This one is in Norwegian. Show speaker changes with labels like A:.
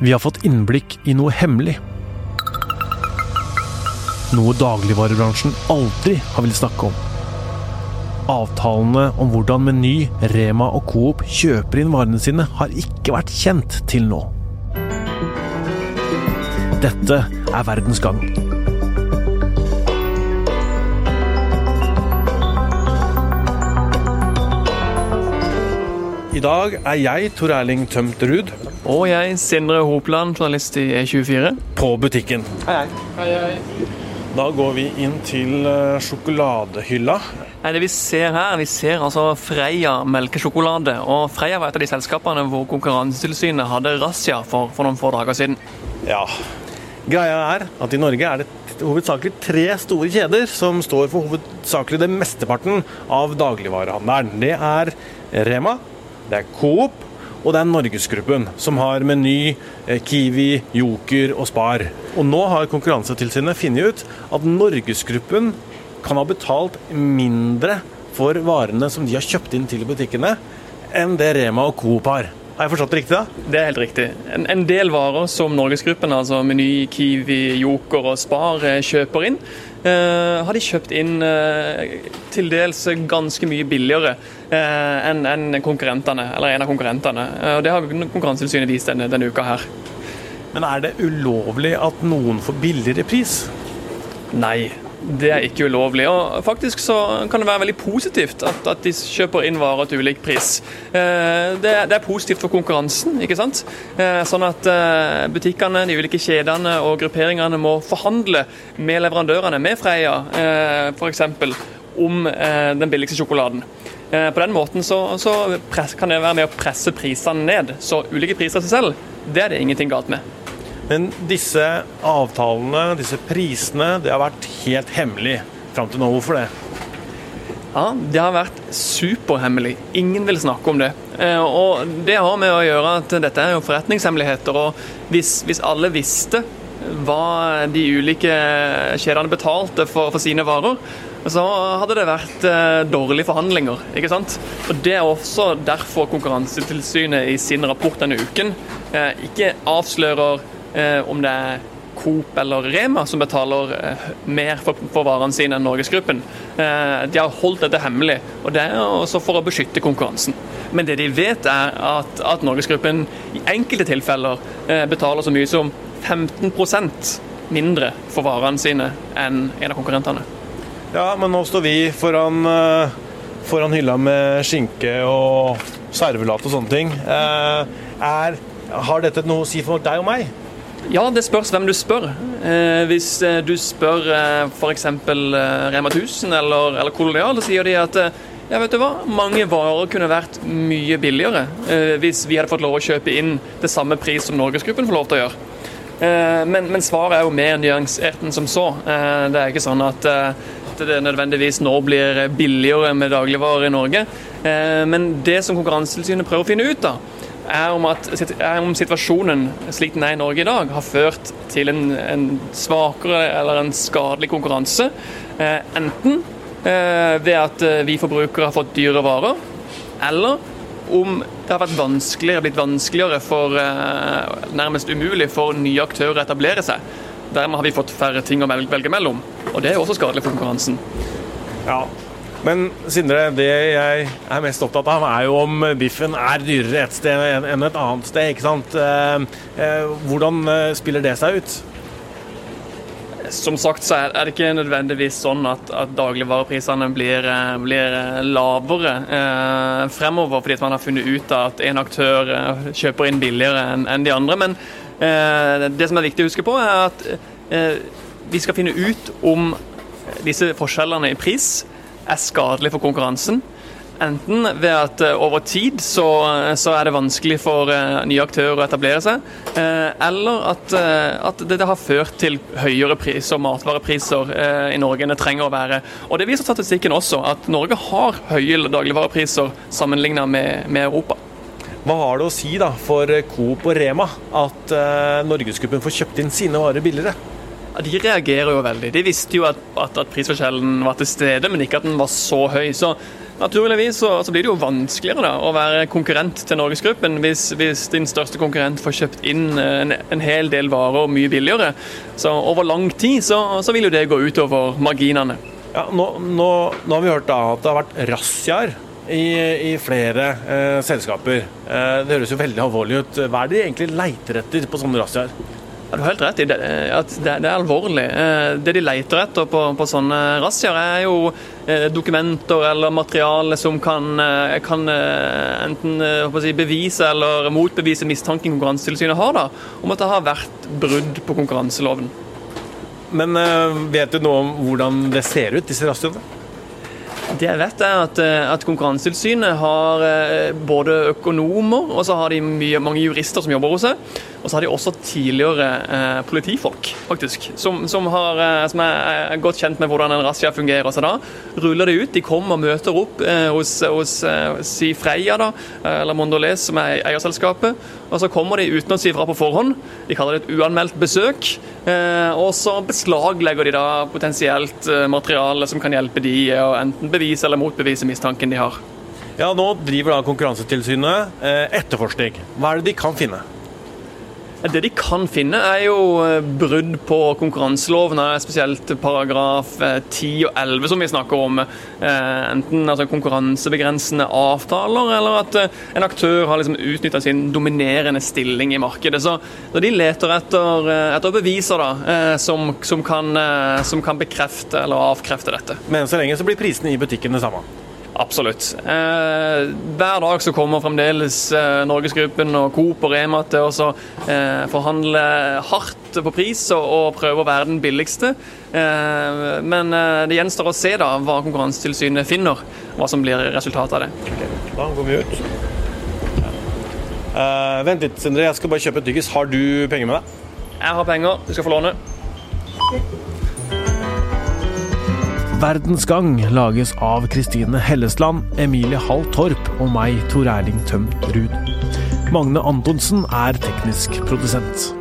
A: Vi har fått innblikk i noe hemmelig. Noe dagligvarebransjen aldri har villet snakke om. Avtalene om hvordan Meny, Rema og Coop kjøper inn varene sine, har ikke vært kjent til nå. Dette er Verdens gang. I dag er jeg, Tor Erling Tømt Ruud,
B: Og jeg, Sindre Hopland, journalist i E24.
A: på butikken.
B: Hei, hei.
A: hei, Da går vi inn til eh, sjokoladehylla.
B: Nei, Det vi ser her, vi ser altså Freia melkesjokolade. Og Freia var et av de selskapene hvor Konkurransetilsynet hadde razzia for, for noen få dager siden.
A: Ja. Greia er at i Norge er det hovedsakelig tre store kjeder som står for hovedsakelig det mesteparten av dagligvarehandelen. Det er Rema, det er Coop og det er Norgesgruppen, som har Meny, eh, Kiwi, Joker og Spar. Og nå har Konkurransetilsynet funnet ut at Norgesgruppen kan ha betalt mindre for varene som de har kjøpt inn til butikkene, enn det Rema og Coop har. Har jeg forstått det riktig? da?
B: Det er helt riktig. En, en del varer som Norgesgruppen, altså Meny, Kiwi, Joker og Spar, eh, kjøper inn, eh, har de kjøpt inn eh, til dels ganske mye billigere eh, enn en konkurrentene, eller en av konkurrentene. Eh, og Det har Konkurransetilsynet vist denne, denne uka her.
A: Men er det ulovlig at noen får billigere pris?
B: Nei, det er ikke ulovlig. Og faktisk så kan det være veldig positivt at, at de kjøper inn varer til ulik pris. Eh, Det, det er positivt for konkurransen, ikke sant. Eh, Sånn at eh, butikkene, de ulike kjedene og grupperingene må forhandle med leverandørene, med Freia f.eks., om den billigste sjokoladen. På den måten så, så press, kan det være med å presse prisene ned. Så ulike priser seg selv, det er det ingenting galt med.
A: Men disse avtalene, disse prisene, det har vært helt hemmelig fram til nå. Hvorfor det?
B: Ja, Det har vært superhemmelig. Ingen vil snakke om det. Eh, Og Det har med å gjøre at dette er jo forretningshemmeligheter. og Hvis, hvis alle visste hva de ulike kjedene betalte for, for sine varer, så hadde det vært eh, dårlige forhandlinger. ikke sant? Og Det er også derfor Konkurransetilsynet i sin rapport denne uken eh, ikke avslører om det er Coop eller Rema som betaler eh, mer for, for varene sine enn Norgesgruppen. Eh, de har holdt dette hemmelig, og det er også for å beskytte konkurransen. Men det de vet er at, at Norgesgruppen i enkelte tilfeller eh, betaler så mye som 15% mindre for varene sine enn en av konkurrentene.
A: Ja, men nå står vi foran, eh, foran hylla med skinke og servelat og sånne ting. Eh, Er, har dette noe å si for deg og meg?
B: Ja, det spørs hvem du spør. Eh, hvis eh, du spør eh, f.eks. Eh, Rema 1000 eller, eller Kolonial, så sier de at eh, ja, vet du hva? Mange varer kunne vært mye billigere eh, hvis vi hadde fått lov å kjøpe inn til samme pris som Norgesgruppen får lov til å gjøre. Eh, men, men svaret er jo mer nyansert enn som så. Det er ikke sånn at, det nødvendigvis nå blir billigere med dagligvarer i Norge. Men det som Konkurransetilsynet prøver å finne ut av, er om, at, er om situasjonen slik den er i Norge i dag, har ført til en, en svakere eller en skadelig konkurranse. Eh, enten eh, ved at eh, vi forbrukere har fått dyre varer, eller om det har vært vanskeligere, blitt vanskeligere for eh, nærmest umulig for nye aktører å etablere seg. Dermed har vi fått færre ting å velge, mellom. Og det er også skadelig for konkurransen.
A: Ja. Men Sindre, det jeg er mest opptatt av, er jo om biffen er dyrere et sted enn et annet sted. ikke sant? Eh, eh, Hvordan eh, spiller det seg ut?
B: Som sagt så er det ikke nødvendigvis sånn at, at dagligvareprisene blir, blir lavere eh, fremover fordi man har funnet ut at en aktør kjøper inn billigere enn en de andre. Men eh, det som er viktig å huske på, er at eh, vi skal finne ut om disse forskjellene i pris er skadelig for konkurransen. Enten ved at eh, over tid så, så er det vanskelig for eh, nye aktører å etablere seg, eh, eller at, eh, at det, har ført til høyere priser, matvarepriser eh, i Norge enn det trenger å være. Og Det viser statistikken også, at Norge har høye dagligvarepriser sammenlignet med, med Europa.
A: Hva har det å si da for Coop og Rema at eh, Norgesgruppen får kjøpt inn sine varer billigere?
B: Ja, De reagerer jo veldig. De visste jo at, at, at prisforskjellen var til stede, men ikke at den var så høy. Så Naturligvis så, så, blir det jo vanskeligere da, å være konkurrent til Norgesgruppen hvis, hvis din største konkurrent får kjøpt inn en, en, hel del varer mye billigere. Så over lang tid så, så vil jo det gå utover marginene.
A: Ja, nå, nå, nå, har vi hørt da at det har vært razziaer i, i, flere eh, selskaper. Eh, det høres jo veldig alvorlig ut. Hva er det de egentlig leiter etter på sånne razziaer?
B: Ja, du har helt rett i det, at det, det, er alvorlig. Eh, det de leter etter på, på sånne razziaer, er jo eh, dokumenter eller materiale som kan, eh, kan enten si, bevise eller motbevise mistanken Konkurransetilsynet har da, om at det har vært brudd på konkurranseloven.
A: Men vet du noe om hvordan det ser ut, disse razziaene?
B: Det jeg vet er at, eh, at Konkurransetilsynet har eh, både økonomer og så har de mye, mange jurister som jobber hos seg. Og så har de også tidligere eh, politifolk, faktisk, som, som, har, eh, som, er, godt kjent med hvordan en razzia fungerer. Så da ruller de ut. De kommer og møter opp eh, hos, hos si Freia, da, eller Mondoles, som er eierselskapet. Og så kommer de uten å si fra på forhånd. De kaller det et uanmeldt besøk. Eh, og så beslaglegger de da potensielt materiale som kan hjelpe de å enten bevise eller motbevise mistanken de har.
A: Ja, Nå driver da Konkurransetilsynet etterforskning. Hva er det de kan finne?
B: Det de kan finne, er jo eh, brudd på konkurranseloven, spesielt paragraf 10 eh, og 11 som vi snakker om. Eh, enten altså, konkurransebegrensende avtaler, eller at en aktør har liksom utnytta sin dominerende stilling i markedet. Så, de leter etter, etter beviser da, som, som, kan, som kan bekrefte eller avkrefte dette.
A: Men så lenge så blir prisene i butikken det samme?
B: Absolutt. Eh, hver dag så kommer fremdeles eh, Norgesgruppen og Coop og Rema til å eh, forhandle hardt på pris og, og, prøve å være den billigste. Eh, men eh, det gjenstår å se da hva Konkurransetilsynet finner, hva som blir resultatet av det.
A: Okay, da går vi ut. Uh, vent litt, Sindre. Jeg skal bare kjøpe et dyggis. Har du penger med deg?
B: Jeg har penger. Du skal få låne.
A: Verdensgang lages av Kristine Hellesland, Emilie Hall Torp og meg, Tor Erling Tømt Ruud. Magne Antonsen er teknisk produsent.